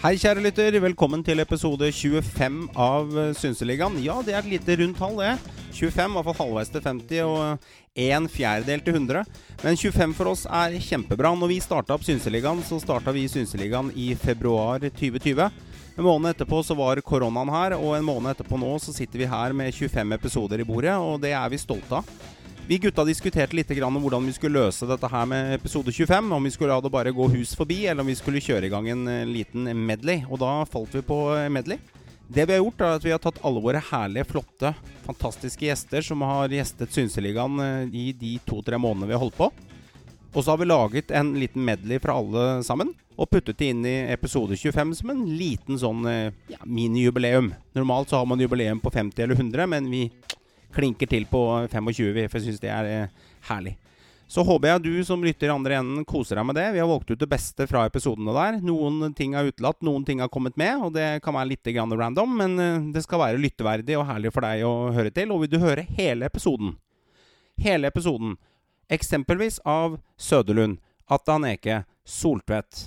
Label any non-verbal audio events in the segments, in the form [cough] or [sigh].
Hei, kjære lytter. Velkommen til episode 25 av Synseligaen. Ja, det er et lite rundt tall, det. 25, i hvert fall halvveis til 50, og en fjerdedel til 100. Men 25 for oss er kjempebra. Når vi starta opp Synseligaen, så starta vi Synseligaen i februar 2020. En måned etterpå så var koronaen her, og en måned etterpå nå så sitter vi her med 25 episoder i bordet, og det er vi stolte av. Vi gutta diskuterte litt om hvordan vi skulle løse dette her med episode 25. Om vi skulle la det bare gå hus forbi, eller om vi skulle kjøre i gang en eh, liten medley. Og da falt vi på eh, medley. Det vi har gjort, er at vi har tatt alle våre herlige, flotte, fantastiske gjester som har gjestet Synseligaen eh, i de to-tre månedene vi har holdt på. Og så har vi laget en liten medley fra alle sammen. Og puttet det inn i episode 25 som en liten sånn ja, minijubileum. Normalt så har man jubileum på 50 eller 100, men vi klinker til på 25, for jeg syns det er eh, herlig. Så håper jeg du som lytter i andre enden koser deg med det. Vi har valgt ut det beste fra episodene der. Noen ting er utelatt, noen ting har kommet med, og det kan være litt random, men eh, det skal være lytteverdig og herlig for deg å høre til. Og vil du høre hele episoden, hele episoden, eksempelvis av Søderlund, Atan Eke, Soltvedt,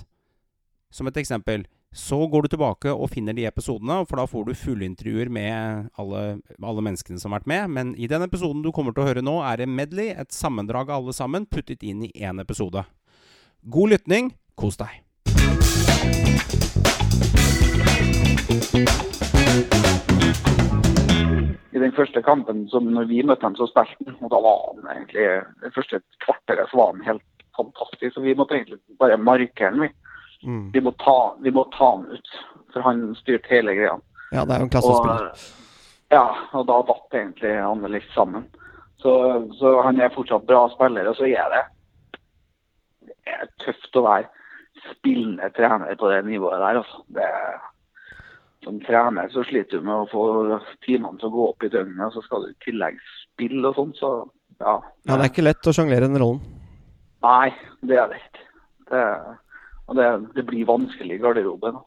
som et eksempel, så går du tilbake og finner de episodene, for da får du fullintervjuer med alle, alle, menneskene som har vært med. Men i den episoden du kommer til å høre nå, er det medley, et sammendrag av alle sammen, puttet inn i én episode. God lytning. Kos deg. I den første kampen, som når vi møtte ham, så spilte han. Og da var han egentlig Det første kvarteret så var han helt fantastisk. Så vi måtte egentlig bare markere han, vi. Mm. Vi, må ta, vi, må ta, han ut, for han styrte hele greia. Ja, det er jo en klassespiller. Ja, og da datt egentlig litt sammen. Så, så, han er fortsatt bra spiller, og så er det, det er tøft å være spillende trener på det nivået der. Altså. Det, som trener så sliter du med å få timene til å gå opp i døgnet, og så skal du i tillegg spille og sånn, så ja. ja. Det er ikke lett å sjonglere den rollen? Nei, det er det ikke. Det er og det, det blir vanskelig i garderoben.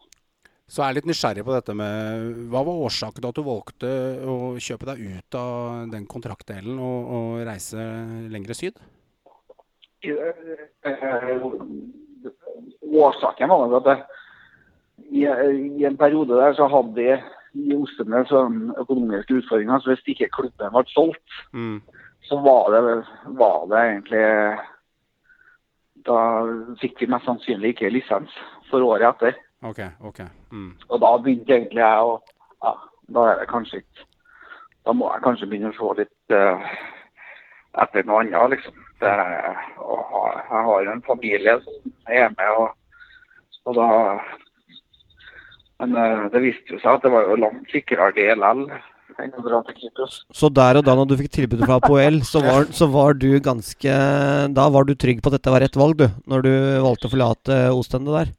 Så jeg er litt nysgjerrig på dette med Hva var årsaken til at du valgte å kjøpe deg ut av den kontraktdelen og, og reise lengre syd? Årsaken var at jeg, i, i, en periode der så hadde vi i Ostenes sånn økonomiske utfordringer. Så hvis ikke klubben ble solgt, mm. så var det, var det egentlig da fikk vi mest sannsynlig ikke lisens for året etter. Ok, ok. Mm. Og da begynte egentlig jeg å ja, Da er det kanskje ikke Da må jeg kanskje begynne å se litt uh, etter noe annet, liksom. Det, ha, jeg har jo en familie som er med, og, og da Men uh, det viste jo seg at det var jo langt sikrere Så der og da når du fikk tilbudet fra Apoel, så var, så var du ganske Da var du trygg på at dette var rett valg, du? Når du valgte å forlate Ostende der?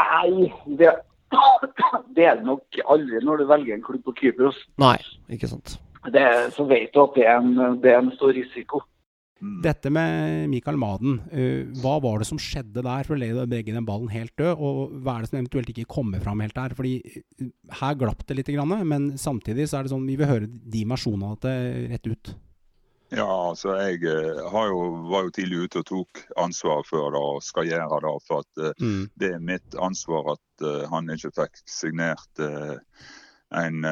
Nei, det, det er det nok aldri når du velger en klubb på Kypros. Nei, ikke sant. Det, så vet du at det er en, det er en stor risiko. Mm. Dette med Mikael Maden, uh, hva var det som skjedde der for å legge den ballen helt død? Og hva er det som eventuelt ikke kommer fram helt der? Fordi uh, her glapp det litt, men samtidig så er det sånn vi vil høre de versjonene av det rett ut. Ja, altså jeg uh, jo, var jo tidlig ute og tok ansvar for det og skal gjøre det. For at mm. det er mitt ansvar at han ikke fikk signert en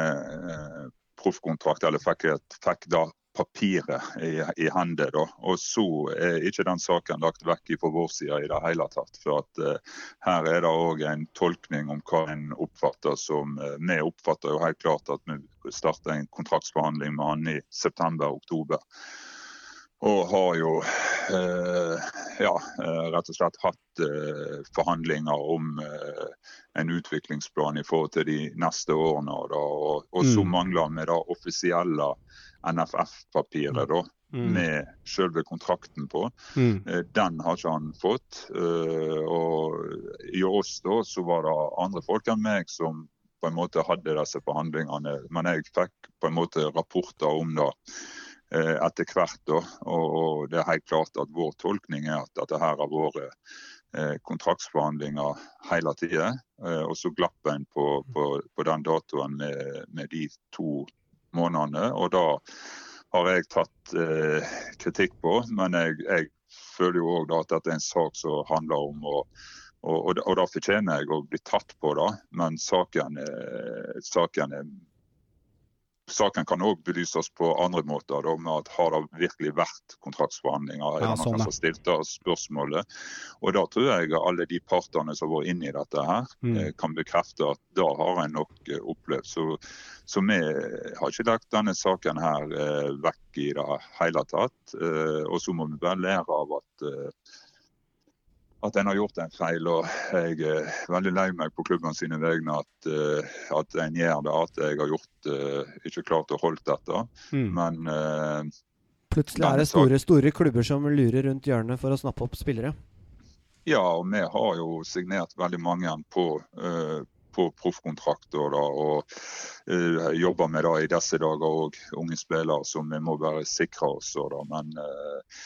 proffkontrakt, eller fikk, et, fikk da papiret i, i hende. Da. Og så er ikke den saken lagt vekk fra vår side i det hele tatt. For at uh, her er det òg en tolkning om hva en oppfatter som uh, Vi oppfatter jo helt klart at vi starter en kontraktsbehandling med han i september-oktober. Og har jo uh, ja, rett og slett hatt forhandlinger om en utviklingsplan i forhold til de neste årene. Da, og, og så mm. mangler vi det offisielle NFF-papiret da, mm. med selve kontrakten på. Mm. Eh, den har ikke han fått. Eh, og i oss da så var det andre folk enn meg som på en måte hadde disse forhandlingene. Men jeg fikk på en måte rapporter om det eh, etter hvert. da, Og det er helt klart at vår tolkning er at dette her har vært kontraktsforhandlinger hele tida. Og så glapp en på, på, på, den datoen med, med de to månedene. Og da har jeg tatt eh, kritikk på. Men jeg, jeg føler jo òg at dette er en sak som handler om å Og, og, og da fortjener jeg å bli tatt på det, men saken er, saken er Saken kan òg belyses på andre måter. Da, med at Har det virkelig vært kontraktsforhandlinger? Er ja, sånn, som stilte spørsmålet? Og Da tror jeg alle de partene som har vært inne i dette, her, mm. Eh, kan bekrefte at da har en nok eh, opplevd. Så, så, vi har ikke lagt denne saken her eh, vekk i det hele tatt. Og så må vi bare lære av at at en har gjort en feil. og Jeg er veldig lei meg på klubben sine vegne at, uh, at en gjør det. At jeg har gjort uh, ikke klart å holde dette. Mm. Men uh, Plutselig er det store, store klubber som lurer rundt hjørnet for å snappe opp spillere? Ja, og vi har jo signert veldig mange på, på proffkontrakter og uh, jobber med det i disse dager òg, unge spillere som vi må bare sikre oss. Da. Men uh,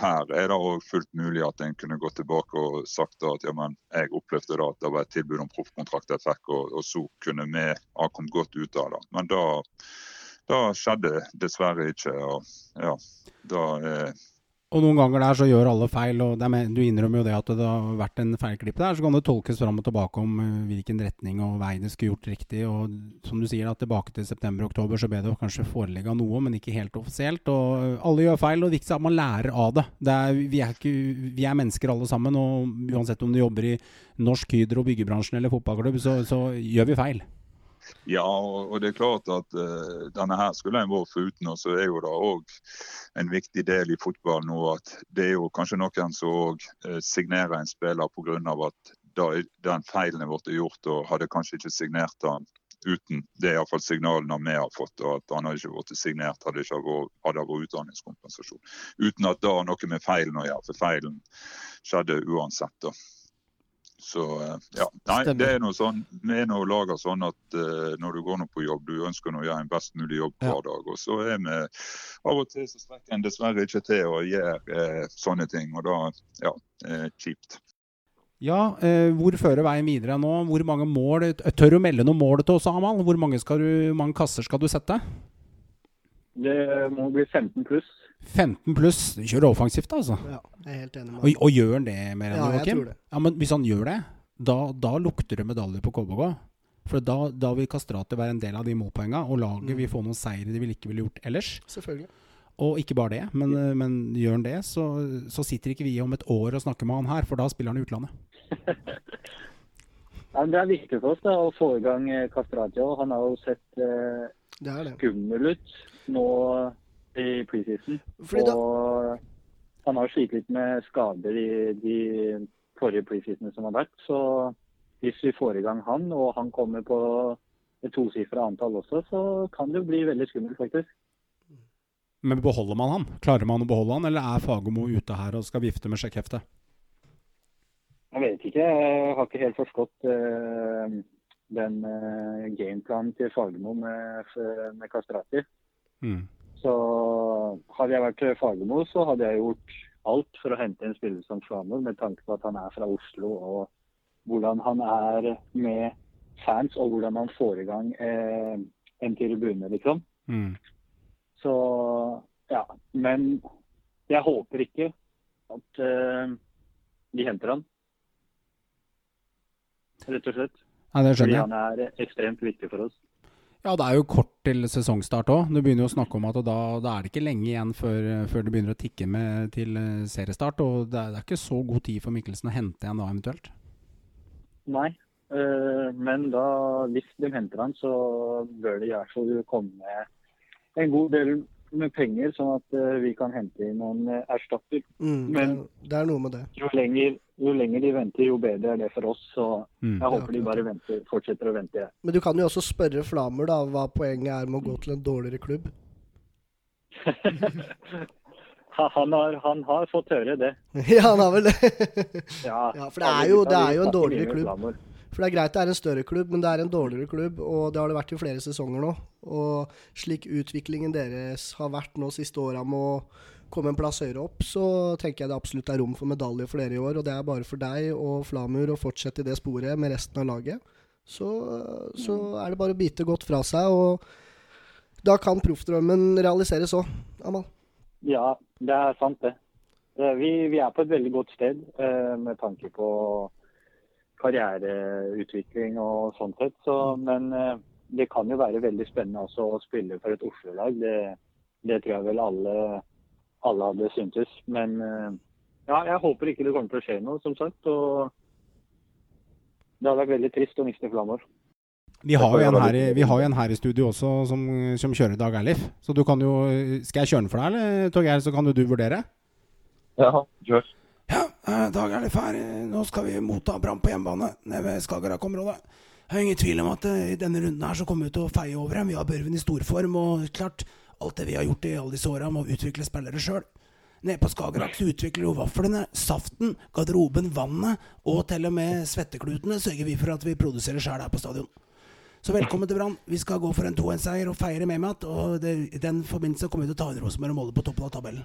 her er det òg fullt mulig at en kunne gå tilbake og sagt at ja, men jeg opplevde da at det var et tilbud om proffkontrakt jeg fikk, og, og, så kunne vi ha kommet godt ut av det. Men da, da skjedde dessverre ikke. og ja, da er og noen ganger der så gjør alle feil, og med, du innrømmer jo det at det har vært en feilklipp der. Så kan det tolkes fram og tilbake om uh, hvilken retning og vei det skulle gjort riktig. Og som du sier, at tilbake til september-oktober så ble det kanskje forelegga noe, men ikke helt offisielt. Og uh, alle gjør feil, og det viktigste er at man lærer av det. det er, vi, er ikke, vi, er mennesker alle sammen, og uansett om du jobber i Norsk Hydro, byggebransjen eller fotballklubb, så, så gjør vi feil. Ja, og det er klart at uh, denne her skulle en vært foruten. Og så er jo det òg en viktig del i fotball nå at det er jo kanskje noen som òg uh, signerer en spiller pga. at da, den feilen er gjort, og hadde kanskje ikke signert den uten. Det er iallfall signalene vi har fått. og At han har ikke blitt signert, hadde ikke vært, hadde vært utdanningskompensasjon. Uten at det har noe med feilen å gjøre, for feilen skjedde uansett. da. Så eh, ja, nei, det er noe sånn, Vi er nå laga sånn at uh, når du går nå på jobb, du ønsker å gjøre en best mulig jobb hver ja. dag. Og så er vi Av og til så strekker en dessverre ikke til å gjøre uh, sånne ting, og da ja, uh, kjipt. Ja, eh, hvor fører veien videre nå? Hvor mange mål Tør du melde noen mål til oss, Amal? Hvor mange, du, mange kasser skal du sette? Det må bli 15 pluss. 15 pluss. Kjører offensivt, altså. Ja, jeg er helt enig med og, og gjør han det mer enn ja, Joakim? Ja, men hvis han gjør det, da, da lukter det medalje på KBK. For da, da vil Kastrati være en del av de målpoengene, og laget mm. vil få noen seire de vil ikke ville gjort ellers. Selvfølgelig. Og ikke bare det, men, ja. men gjør han det, så, så, sitter ikke vi om et år og snakker med han her, for da spiller han i utlandet. [laughs] ja, det er viktig for oss da, å få i gang Kastrati. Han har jo sett eh, skummel ut nå i preseason. Og han har slitt litt med skader i de forrige preseasonene som har vært. Så hvis vi får i gang han, og han kommer på et tosifra antall også, så kan det jo bli veldig skummelt, faktisk. Men beholder man han? Klarer man å beholde han, eller er Fagermo ute her og skal vifte med sjekkheftet? Jeg vet ikke. Jeg har ikke helt forstått uh, den uh, gameplanen til Fagermo med, med Kastrati. Mm. Så hadde jeg vært Fagermo, så hadde jeg gjort alt for å hente en spiller som Flamur, med tanke på at han er fra Oslo og hvordan han er med fans, og hvordan han får i gang eh, en tribune, liksom. Mm. Så ja. Men jeg håper ikke at eh, de henter han. Rett og slett. Ja, det skjønner Fordi han er ekstremt viktig for oss. Ja, det er jo kort til sesongstart òg. Du begynner jo å snakke om at da, da, er det ikke lenge igjen før, før det begynner å tikke med til eh, seriestart. Og det er, det er, ikke så god tid for Mikkelsen å hente igjen da, eventuelt? Nei, øh, men da, hvis de henter han, så bør det i hvert fall komme en god del med penger, sånn at uh, vi kan hente inn en uh, erstatter. Mm, Men det er, noe med det. Jo lenger, jo lenger, de venter, jo bedre er det for oss. Så mm. jeg håper ja, de bare venter, fortsetter å vente. Men du kan jo også spørre Flamer da, hva poenget er med å gå til en dårligere klubb? [laughs] han, har, han, har, fått høre det. [laughs] ja, han har vel det. ja, ja, for det er jo, det er jo en dårligere klubb. For det er greit det er en større klubb, men det er en dårligere klubb, og det har det vært i flere sesonger nå. Og slik utviklingen deres har vært nå siste åra med å komme en plass høyere opp, så tenker jeg det absolutt er rom for medalje for dere i år. Og det er bare for deg og Flamur å fortsette i det sporet med resten av laget. Så, så er det bare å bite godt fra seg, og da kan proffdrømmen realiseres òg, Amal. Ja, det er sant, det. Vi, vi, er på et veldig godt sted eh, med tanke på karriereutvikling og sånn sett. Så, men eh, det kan jo være veldig spennende også å spille for et Oslo-lag. Det, det, tror jeg vel alle, alle hadde syntes. Men eh, ja, jeg håper ikke det kommer til å skje noe, som sagt. Og det hadde vært veldig trist å miste Flammer. Vi har, jo en her, i, vi har jo en her i studio også som, som kjører Dag Eilif. Så du kan jo Skal jeg kjøre den for deg, eller Torgeir, så kan jo du vurdere? Ja, kjør. Ja, er Dag ferdig. Nå skal vi motta Brann på hjemmebane nede ved Skagerrak-området. Det er ingen tvil om at eh, i denne runden her så kommer vi til å feie over dem. Vi har Børven i storform, og klart, alt det vi har gjort i alle disse åra med å utvikle spillere sjøl. Nede på Skagerrak så utvikler jo vaflene, saften, garderoben, vannet og til og med svetteklutene sørger vi for at vi produserer sjøl her på stadion. Så velkommen til Brann. Vi skal gå for en 2-1-seier og feire med meg Og det, i den forbindelse kommer vi til å ta inn Rosenborg og måle på toppen av tabellen.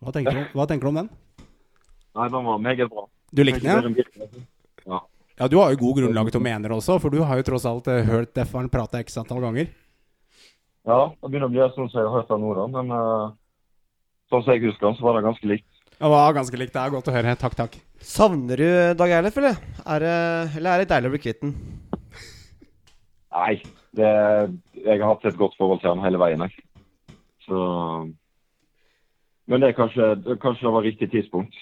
Hva tenker, du, hva tenker, du, om den? Nei, Den var meget bra. Du likte den? Ja. ja. Du har jo god grunnlag til å mene det også, for du har jo tross alt uh, hørt Defaren prate x antall ganger. Ja, det begynner å bli sånn som jeg har hørt den nå. Men uh, sånn som jeg husker den, så var det ganske likt. Det var ganske likt. Det er godt å høre. Takk, takk. Savner du Dag Eilif, eller? Er det, eller er det deilig å bli kvitt den? Nei. Det, jeg har hatt et godt forhold til han hele veien. Jeg. Så Men det er kanskje, kanskje det var riktig tidspunkt.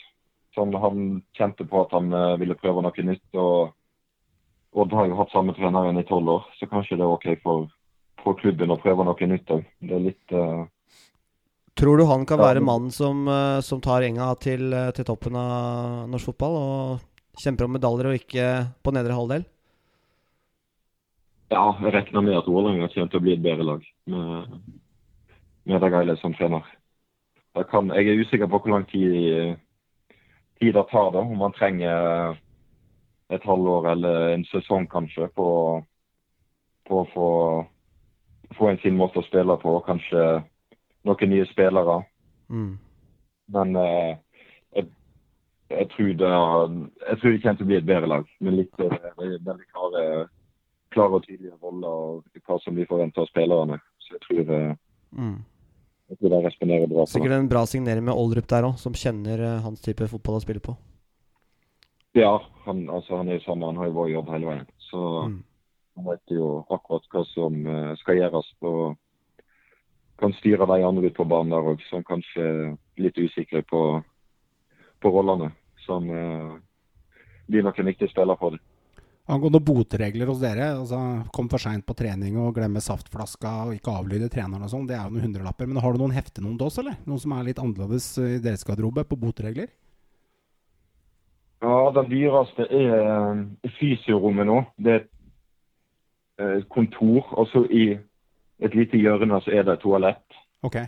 Sånn, han kjente på at han uh, ville prøve noe nytt. og Odd har jo hatt samme treneren i tolv år, så kanskje det er OK for, for klubben å prøve noe nytt òg. Det er litt uh, Tror du han kan være mannen som, uh, som tar enga til, til, toppen av norsk fotball og kjemper om medaljer og ikke på nedre halvdel? Ja, jeg regner med at Vålerenga kommer til å bli et bedre lag med, med Dag som trener. Kan, jeg er usikker på hvor lang tid, tid det tar, da, om man trenger et halvår eller en sesong kanskje på, på å få, få en sin måte å spille på. Kanskje noen nye spillere. Mm. Men eh, jeg, jeg, tror det, jeg tror det kommer til å bli et bedre lag. Med litt eh, veldig klare klare og tydelige roller og hva som vi forventer av spillerne. Så jeg tror, eh, mm. Sikkert en bra signering med Oldrup der òg, som kjenner uh, hans type fotball å spille på. Ja, han, altså, han er jo sammen, han har jo vår jobb hele veien. Så mm. han vet jo akkurat hva som uh, skal gjøres. og kan styre de andre ut på banen der òg, som kanskje er litt usikre på, på rollene. Som uh, blir nok en viktig spiller for dem. Angående botregler hos dere, altså kom for seint på trening og glemme saftflaska og ikke avlyde treneren og sånn, det er jo noen hundrelapper. Men har du noen hefte noen oss, eller? Noen som er litt annerledes i deres garderobe på botregler? Ja, den dyreste er uh, fysiorommet nå. Det er et uh, kontor, og så i et lite hjørne så er det et toalett. Ok.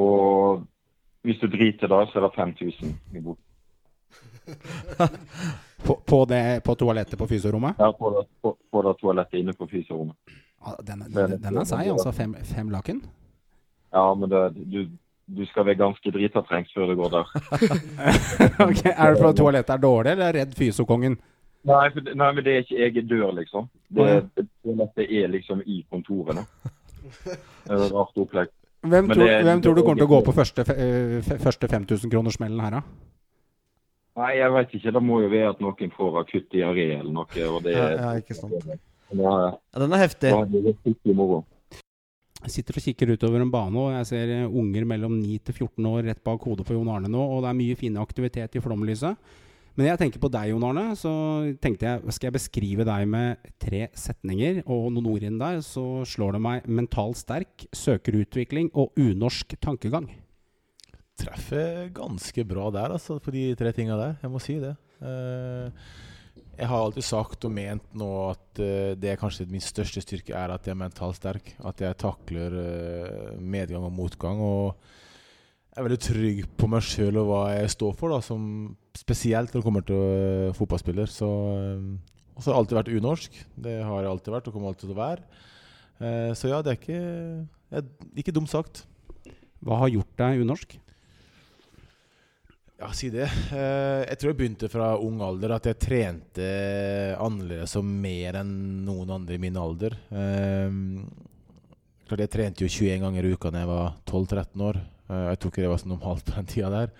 Og hvis du driter da, så er det 5000 i bot. [laughs] På, på, det, på toalettet på fysiorommet? Ja, på det, på, på det toalettet inne på fysiorommet. Ja, den, den, den er seig, altså. Fem, fem, laken? Ja, men det, du, du skal være ganske drita trengt før du går der. [laughs] ok, Er det fordi toalettet er dårlig, eller er redd fysokongen? Nei, for, nei, men det er ikke egen dør, liksom. Det, Toalettet er liksom i kontorene. Rart opplegg. Hvem, tror, det, hvem tror, du kommer til å gå på første, første 5000-kronersmellen her, da? Nei, jeg vet ikke. Det må jo være at noen får akutt diaré eller noe. og det... Ja, ja ikke sant. Ja, ja, den er heftig. Jeg sitter og kikker utover en bane, og jeg ser eh, unger mellom 9 til 14 år rett bak hodet på Jon Arne nå, og det er mye fin aktivitet i flomlyset. Men jeg tenker på deg, Jon Arne. Så tenkte jeg skal jeg beskrive deg med tre setninger og noen ord inn der, så slår det meg mentalt sterk, søkerutvikling og unorsk tankegang treffer ganske bra der, altså, på de tre tinga der. Jeg må si det. Uh, jeg har alltid sagt og ment nå at uh, det er kanskje min største styrke er at jeg er mentalt sterk. At jeg takler uh, medgang og motgang. Og jeg er veldig trygg på meg sjøl og hva jeg står for, da, som spesielt når det kommer til fotballspiller. Så, og så har jeg alltid vært unorsk. Det har jeg alltid vært og kommer alltid til å være. så ja, det er ikke, er ikke dumt sagt. Hva har gjort deg unorsk? Ja, si det. Eh, jeg tror jeg begynte fra ung alder at jeg trente annerledes og mer enn noen andre i min alder. Eh, klart Jeg trente jo 21 ganger i uka da jeg var 12-13 år. Eh, jeg tror ikke det var så normalt på den tida der.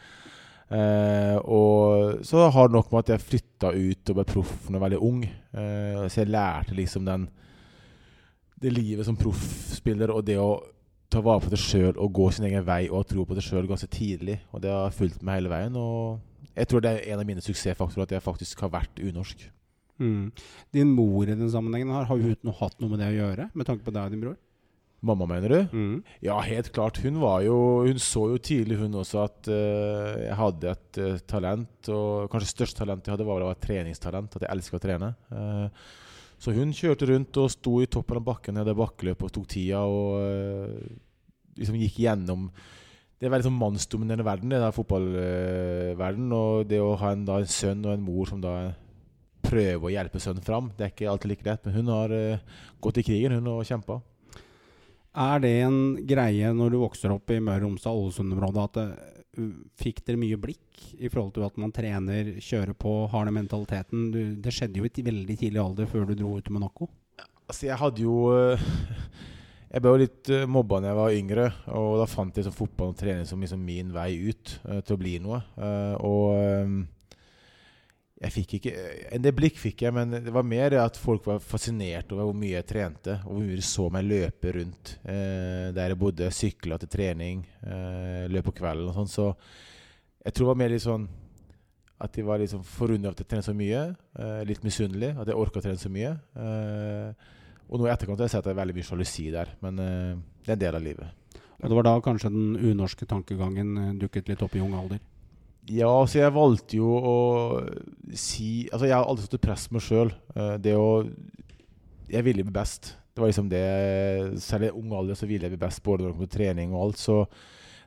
Og så har det nok med at jeg flytta ut og ble proff da jeg var veldig ung. Så jeg lærte liksom den det livet som proffspiller og det å ta vare på seg sjøl og gå sin egen vei og tro på seg sjøl ganske tidlig. Og det har fulgt meg hele veien. Og jeg tror det er en av mine suksessfaktorer at jeg faktisk har vært unorsk. Mm. Din mor i den sammenhengen har, har hun hatt noe med det å gjøre, med tanke på deg og din bror? Mamma, mener du? Mm. Ja, helt klart. Hun var jo Hun så jo tidlig, hun også, at uh, jeg hadde et uh, talent. Og kanskje største talent jeg hadde, var å være treningstalent. At jeg elsker å trene. Uh, så hun kjørte rundt og sto i toppen av bakken nede bakkeløpet og tok tida og liksom gikk gjennom Det er veldig sånn mannsdominerende verden, det der fotballverden. Og det å ha en, da, en sønn og en mor som da prøver å hjelpe sønnen fram, det er ikke alltid like lett. Men hun har gått i krigen, hun, og kjempa. Er det en greie når du vokser opp i Møre og Romsdal, Ålesund-området, at det, uh, fikk dere mye blikk i forhold til at man trener, kjører på, har den mentaliteten? Du, det skjedde jo i veldig tidlig alder før du dro ut til Monaco. Altså, jeg hadde jo uh, Jeg ble jo litt uh, mobba da jeg var yngre, og da fant jeg fotball og trening som liksom min vei ut uh, til å bli noe. Og jeg fikk ikke En del blikk fikk jeg, men det var mer at folk var fascinert over hvor mye jeg trente, og hvor mye de så meg løpe rundt eh, der jeg bodde. Sykla til trening, eh, løp på kvelden og sånn. Så jeg tror det var mer litt sånn at de var liksom forundret over at jeg trente så mye. Eh, litt misunnelig at jeg orka å trene så mye. Eh, og nå i etterkant har jeg sett at det er veldig mye sjalusi der, men eh, det er en del av livet. Og det var da kanskje den unorske tankegangen eh, dukket litt opp i ung alder? Ja, så jeg valgte jo å si Altså, jeg har aldri stått i press meg sjøl. Eh, det å Jeg ville bli best. Det var liksom det Særlig i ung alder så ville jeg bli best, både når det kom til trening og alt. Så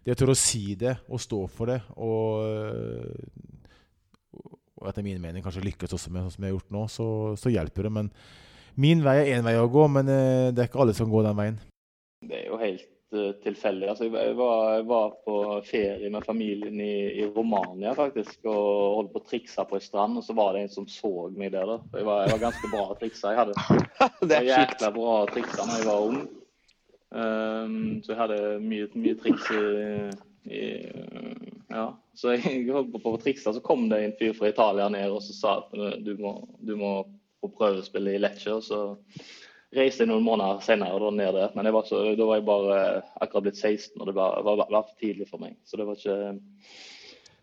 det å tørre å si det og stå for det, og, og etter min mening kanskje lykkes også med sånn som jeg har gjort nå, så, så hjelper det. Men min vei er én vei å gå, men eh, det er ikke alle som går den veien. Det er jo helt tilfeldig. Altså, jeg, var, jeg, var, på ferie med familien i, i, Romania faktisk, og holdt på å trikse på en strand. Og så var det en som så meg der. da. Jeg var, jeg var ganske bra å trikse. Jeg hadde [laughs] det er jækla bra å trikse da jeg var ung. Um, så jeg hadde mye, mye triks i, i, Ja. Så jeg holdt på å trikse, så kom det en fyr fra Italia ned og så sa at du må, du må prøvespill i Lecce. Og så reiste noen måneder senere ned der. Men var så, da var jeg bare akkurat blitt 16, og det var, var, var, for tidlig for meg. Så det var ikke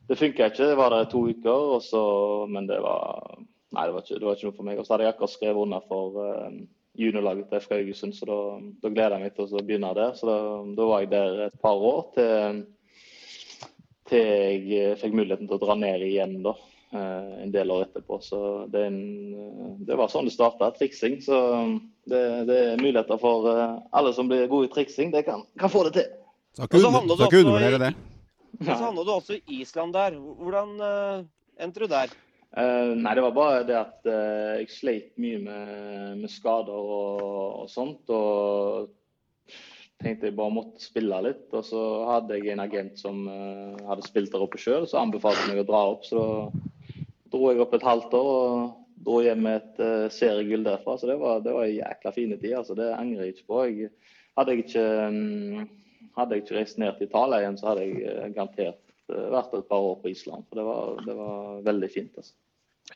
Det funka ikke. Jeg var der to uker, og så, men det var Nei, det var, ikke, det var ikke noe for meg. Og så hadde jeg akkurat skrevet under for uh, juniorlaget til FK Haugesund, så da, da gleder jeg meg til å begynne der. Så da, da, var jeg der et par år til, til jeg fikk muligheten til å dra ned igjen, da. Eh, en del år etterpå. Så det, en, eh, det var sånn det starta, triksing. Så det, det, er muligheter for eh, alle som blir gode i triksing, det kan, kan få det til. Så ikke undervurdere det. Og så handla du også i Island der. Hvordan uh, endte du der? Uh, nei, det var bare det at uh, jeg sleit mye med, med skader og, og, sånt. Og tenkte jeg bare måtte spille litt. Og så hadde jeg en agent som uh, hadde spilt der oppe sjøl, så anbefalte meg å dra opp. Så da dro jeg opp et halvt år og dro hjem med et uh, seriegull derfra. Så det var, det var en jækla fine tid. Altså, det angrer jeg ikke på. Jeg, hadde, jeg ikke, um, hadde jeg ikke reist ned til Italia igjen, så hadde jeg uh, garantert uh, vært et par år på Island. For det var, det var veldig fint. altså.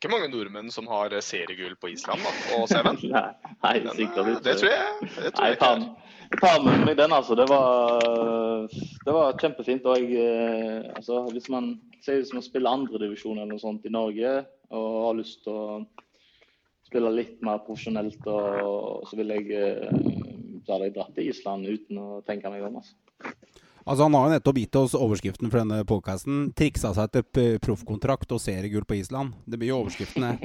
Ikke mange nordmenn som har seriegull på Island da, og Seven. [laughs] nei, nei, men, sikkert ikke. Det tror jeg. Det tror nei, jeg. Jeg tar med meg den, altså. Det var, det var kjempefint. Og jeg, altså, hvis man Si hvis man spiller andredivisjon eller noe sånt i Norge og har lyst til å spille litt mer profesjonelt, og, så ville jeg eh, så hadde jeg dratt til Island uten å tenke meg om. altså. Altså Han har jo nettopp gitt oss overskriften for denne podkasten. 'Triksa seg til proffkontrakt og seriegull på Island'. Det blir jo overskriftene.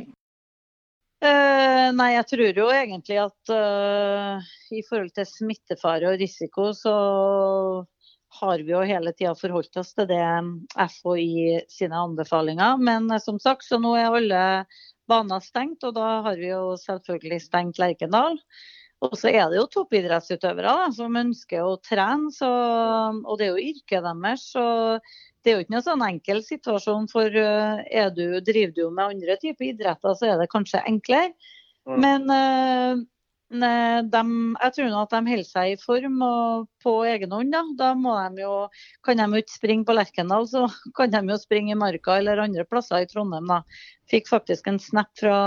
Uh, [laughs] nei, jeg tror jo egentlig at uh, i forhold til smittefare og risiko, så har vi jo hele tida forholdt oss til det FHI sine anbefalinger. Men uh, som sagt, så nå er alle baner stengt, og da har vi jo selvfølgelig stengt Lerkendal. Og så er det jo toppidrettsutøvere da, som ønsker å trene, så, og det er jo yrket deres. så det er jo ikke noe sånn enkel situasjon. For uh, du, driver du med andre typer idretter, så er det kanskje enklere. Mm. Uh, de, jeg tror nå at de holder seg i form og på egen hånd. Da, da de jo, kan de jo ikke springe på Lerkendal, [laughs] så kan de jo springe i Marka eller andre plasser i Trondheim. da. Fikk faktisk en snap fra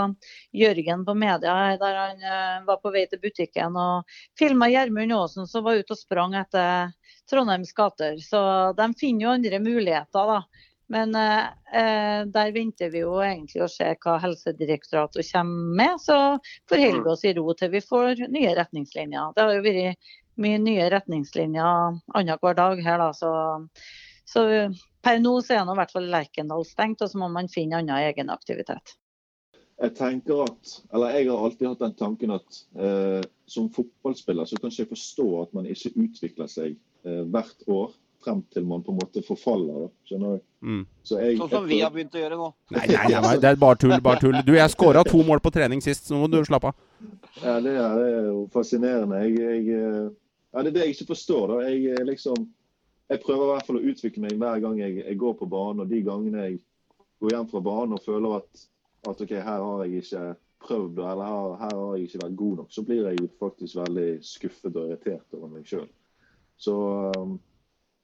Jørgen på media der han uh, var på vei til butikken og filma Gjermund Aasen som var ute og sprang etter Trondheims gater. Så de finner jo andre muligheter, da. Men eh, der venter vi jo egentlig å se hva Helsedirektoratet kommer med. Så forholder vi oss i ro til vi får nye retningslinjer. Det har jo vært mye nye retningslinjer annenhver dag her, da. Så, så per nå så er nå i hvert fall Lerkendal stengt, og så må man finne annen egenaktivitet. Jeg tenker at, eller jeg har alltid hatt den tanken at eh, som fotballspiller så kan ikke jeg forstå at man ikke utvikler seg eh, hvert år frem til man på en måte forfaller. Da. Skjønner du? Mm. Så jeg, sånn som vi har begynt å gjøre nå. Nei, nei, nei, det er bare tull. bare tull. Du, Jeg skåra to mål på trening sist, så nå må du slappe av. Ja, det er, det er jo fascinerende. Jeg, jeg, eh, ja, det er det jeg ikke forstår. da. Jeg, eh, liksom, jeg prøver i hvert fall å utvikle meg hver gang jeg, jeg, går på banen. Og de gangene jeg går hjem fra banen og føler at, at ok, her har jeg ikke prøvd, eller her, her, har jeg ikke vært god nok, så blir jeg faktisk veldig skuffet og irritert over meg sjøl. Så um,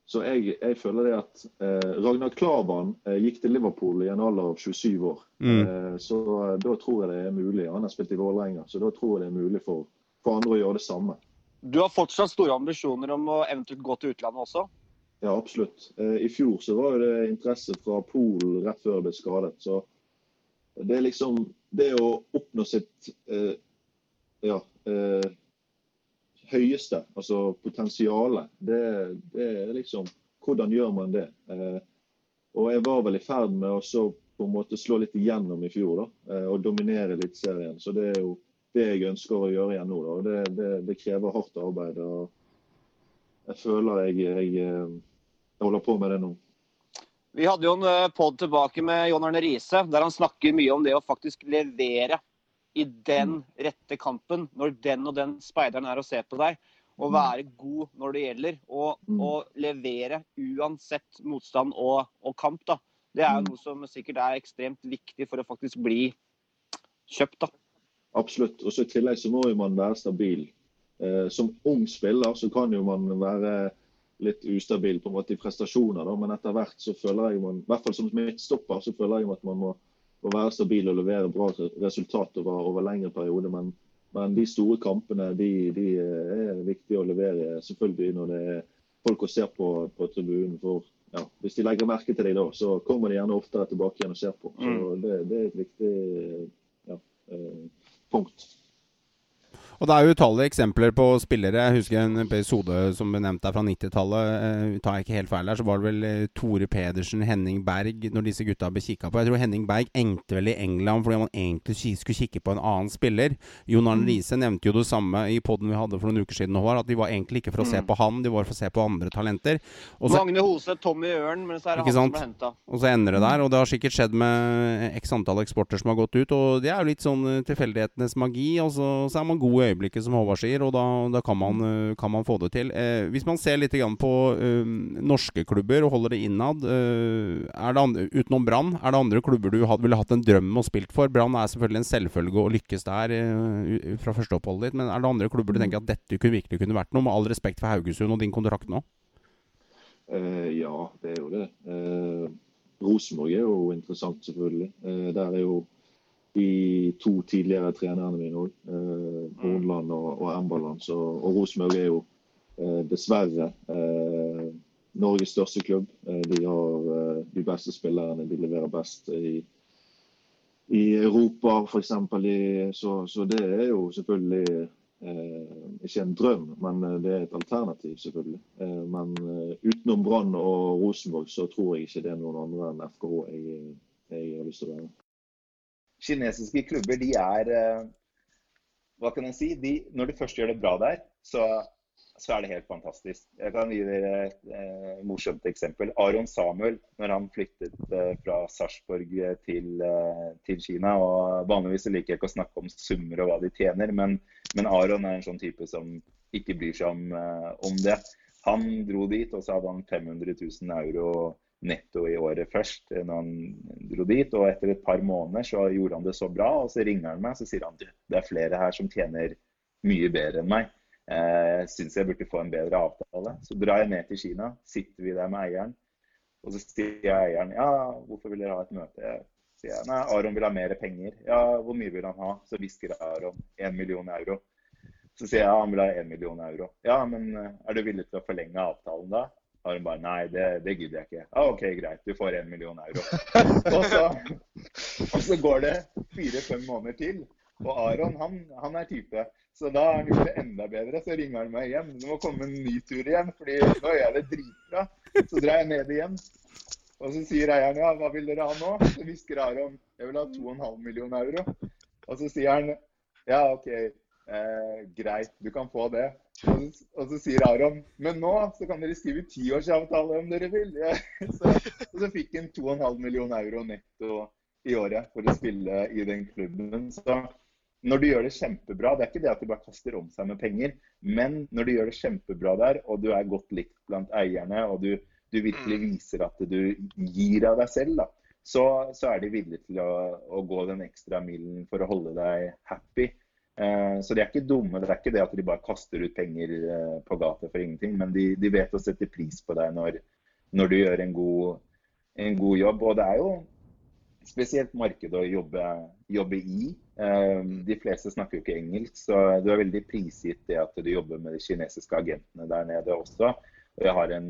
så jeg, jeg, føler det at eh, Ragnar Klavan eh, gikk til Liverpool i en alder av 27 år. Mm. Eh, så eh, da tror jeg det er mulig. Han har spilt i Vålerenga, så da tror jeg det er mulig for, for, andre å gjøre det samme. Du har fortsatt store ambisjoner om å eventuelt gå til utlandet også? Ja, absolutt. Eh, I fjor så var det interesse fra Polen rett før jeg ble skadet. Så det er liksom Det å oppnå sitt eh, ja, høyeste, altså potensialet, det, det, er liksom Hvordan gjør man det? Eh, og jeg var vel i ferd med å så på en måte slå litt igjennom i fjor da, eh, og dominere litt serien. Så det er jo det jeg ønsker å gjøre igjen nå. da, og Det, det, det krever hardt arbeid. og Jeg føler jeg, jeg, eh, jeg holder på med det nå. Vi hadde jo en eh, pod tilbake med John Arne Riise, der han snakker mye om det å faktisk levere i den mm. rette kampen, når den og den speideren er å se på deg. Og mm. være god når det gjelder. Og, mm. og levere uansett motstand og, og, kamp. da. Det er jo noe som sikkert er ekstremt viktig for å faktisk bli kjøpt. da. Absolutt. Og så I tillegg så må jo man være stabil. Eh, som ung spiller så kan jo man være litt ustabil på en måte i prestasjoner, da, men etter hvert så føler jeg man, i hvert fall som midtstopper, så føler jeg at man må å være stabil og levere bra resultat over, over lengre perioder. Men, men, de store kampene de, de er viktige å levere selvfølgelig når det er folk å se på på tribunen. For ja, hvis de legger merke til deg da, så kommer de gjerne oftere tilbake igjen og ser på. Så mm. det, det er et viktig ja, eh, punkt. Og det er utallige eksempler på spillere. Jeg husker en episode som ble nevnt der fra 90-tallet. Uh, tar jeg ikke helt feil der, så var det vel uh, Tore Pedersen, Henning Berg, når disse gutta ble kikka på. Jeg tror Henning Berg engte vel i England fordi man egentlig skulle kikke på en annen spiller. Jon Arne mm. Riise nevnte jo det samme i poden vi hadde for noen uker siden, Håvard, at de var egentlig ikke for å se mm. på han, de var for å se på andre talenter. Også, Magne Hose, Tommy Ørn, men så er det han sant? som ble henta. Og så ender det der. Og det har sikkert skjedd med x antall eksporter som har gått ut, og det er jo litt sånn eh, tilfeldighetenes magi. Og så, så er man god øyeblikket, som Håvard sier, og da, da kan, man, eh, kan, man, få det til. Eh, hvis man ser litt på eh, norske klubber og holder det innad, uh, det utenom Brann, er det andre klubber du had, ville hatt en drøm om å spille for? Brann er selvfølgelig en selvfølge å lykkes der fra fra førsteoppholdet ditt, men er det andre klubber du tenker at dette kunne virkelig kunne vært noe, med all respekt for Haugesund og din kontrakt nå? ja, det er jo det. Rosenborg er jo interessant, selvfølgelig. der er jo de to tidligere trenerne mine òg. Eh, Hornland og, og Embaland. Så, og Rosenborg er jo eh, dessverre eh, Norges største klubb. Eh, de har eh, de beste spillerne. De leverer best i, i Europa, f.eks. Så, så det er jo selvfølgelig Eh, ikke en drøm, men det er et alternativ, selvfølgelig. Eh, men utenom Brann og Rosenborg, så tror jeg ikke det er noen andre enn FKH jeg, jeg har lyst til å være kinesiske klubber de er eh, Hva kan jeg si? De, når de først gjør det bra der, så, så, er det helt fantastisk. Jeg kan gi dere et eh, morsomt eksempel. Aron Samuel, når han flyttet eh, fra Sarpsborg til, eh, til, Kina. og Vanligvis liker jeg ikke å snakke om summer og hva de tjener, men, men Aron er en sånn type som ikke bryr seg om, eh, om det. Han dro dit, og så hadde han 500 000 euro netto i året først eh, når han dro dit. Og etter et par måneder så gjorde han det så bra, og så ringer han meg og sier han, det er flere her som tjener mye bedre enn meg. Jeg syns jeg burde få en bedre avtale. Så drar jeg ned til Kina, sitter vi der med eieren. Og så sier jeg eieren ja, hvorfor vil dere ha et møte? Sier jeg, nei, Aron vil ha mer penger. Ja, hvor mye vil han ha? Så hvisker Aron 1 million euro. Så sier jeg ja, han vil ha 1 million euro. Ja, men er du villig til å forlenge avtalen da? Aron bare nei, det, det gidder jeg ikke. Ah, OK, greit, du får 1 million euro. [laughs] og, så, og så går det fire-fem måneder til. Og Aron han, han, er type. Så da er han gjort det enda bedre. Så ringer han meg igjen. Du må komme en ny tur igjen, fordi nå gjør jeg det dritbra. Så drar jeg ned igjen. Og så sier eieren ja, hva vil dere ha nå? Så hvisker Aron jeg vil ha 2,5 millioner euro. Og så sier han ja, OK, Eh, greit, du kan få det. Og så, og så, sier Aron men nå så kan dere skrive tiårsavtale om dere vil. Ja. [laughs] Så, og så fikk han 2,5 millioner euro netto i året for å spille i den klubben. Så når du gjør det kjempebra, det er ikke det at du bare kaster om seg med penger, men når du gjør det kjempebra der, og du er godt likt blant eierne, og du, du virkelig viser at du gir av deg selv, da, så, så er de villige til å, å gå den ekstra milen for å holde deg happy. Eh, så de er ikke dumme. Det er ikke det at de bare kaster ut penger eh, på gata for ingenting. Men de, de vet å sette pris på deg når, når du gjør en god, en god, jobb. Og det er jo spesielt markedet å jobbe, jobbe, i. Eh, de fleste snakker jo ikke engelsk, så du er veldig prisgitt det at du jobber med de kinesiske agentene der nede også. Og jeg har en,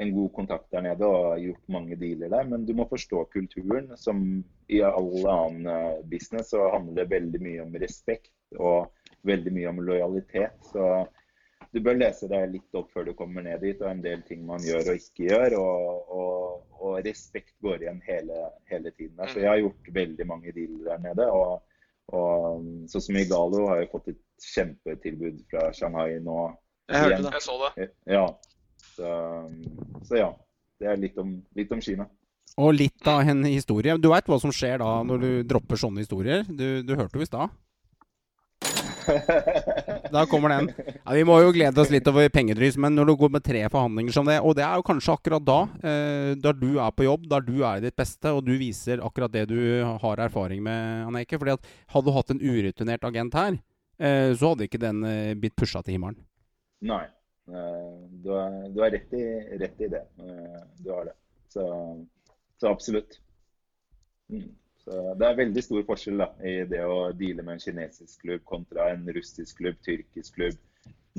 en god kontakt der nede og har gjort mange dealer der. Men du må forstå kulturen. Som i all annen business så handler det veldig mye om respekt og veldig mye om lojalitet. Så du bør lese deg litt opp før du kommer ned dit, og en del ting man gjør og ikke gjør. Og, og, og respekt går igjen hele, hele tiden. Der. Så jeg har gjort veldig mange dealer der nede. og og sånn som Igalo har jo fått et kjempetilbud fra Shanghai nå. Jeg hørte det. Jeg så det. Ja. Så, så ja. Det er litt om, litt om, Kina. Og litt av en historie. Du veit hva som skjer da når du dropper sånne historier? Du, du hørte jo i stad? Da kommer den. Ja, vi må jo glede oss litt over pengedrys, men når du går med tre forhandlinger som det, og det er jo kanskje akkurat da, eh, da du er på jobb, da du er i ditt beste, og du viser akkurat det du har erfaring med, Anneke. fordi at hadde du hatt en urutinert agent her, eh, så hadde ikke den eh, blitt pusha til himmelen. Nei. Eh, du har, du har rett, i, rett, i, det. Eh, du har det. Så, så absolutt. Mm. Så det er veldig stor forskjell da, i det å deale med en kinesisk klubb kontra en russisk klubb, tyrkisk klubb,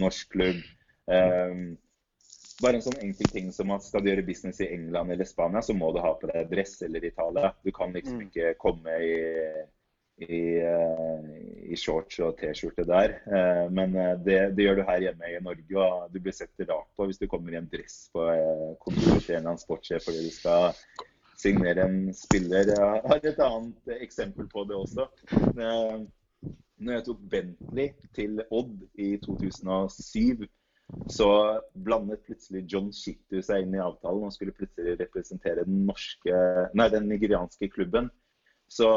norsk klubb. Um, bare en sånn enkel ting som at skal du gjøre business i England eller Spania, så må du ha på deg dress eller Italia. Du kan liksom mm. ikke komme i, i, uh, i shorts og T-skjorte der. Uh, men uh, det, det, gjør du her hjemme i Norge, og du blir sett rart på hvis du kommer i en dress på kontoret til en eller annen sportssjef fordi du skal signere en spiller. Jeg har et annet eksempel på det også. Eh, når jeg tok Bentley til Odd i 2007, så blandet plutselig John Shittu seg inn i avtalen og skulle plutselig representere den, norske, nei, den nigerianske klubben. Så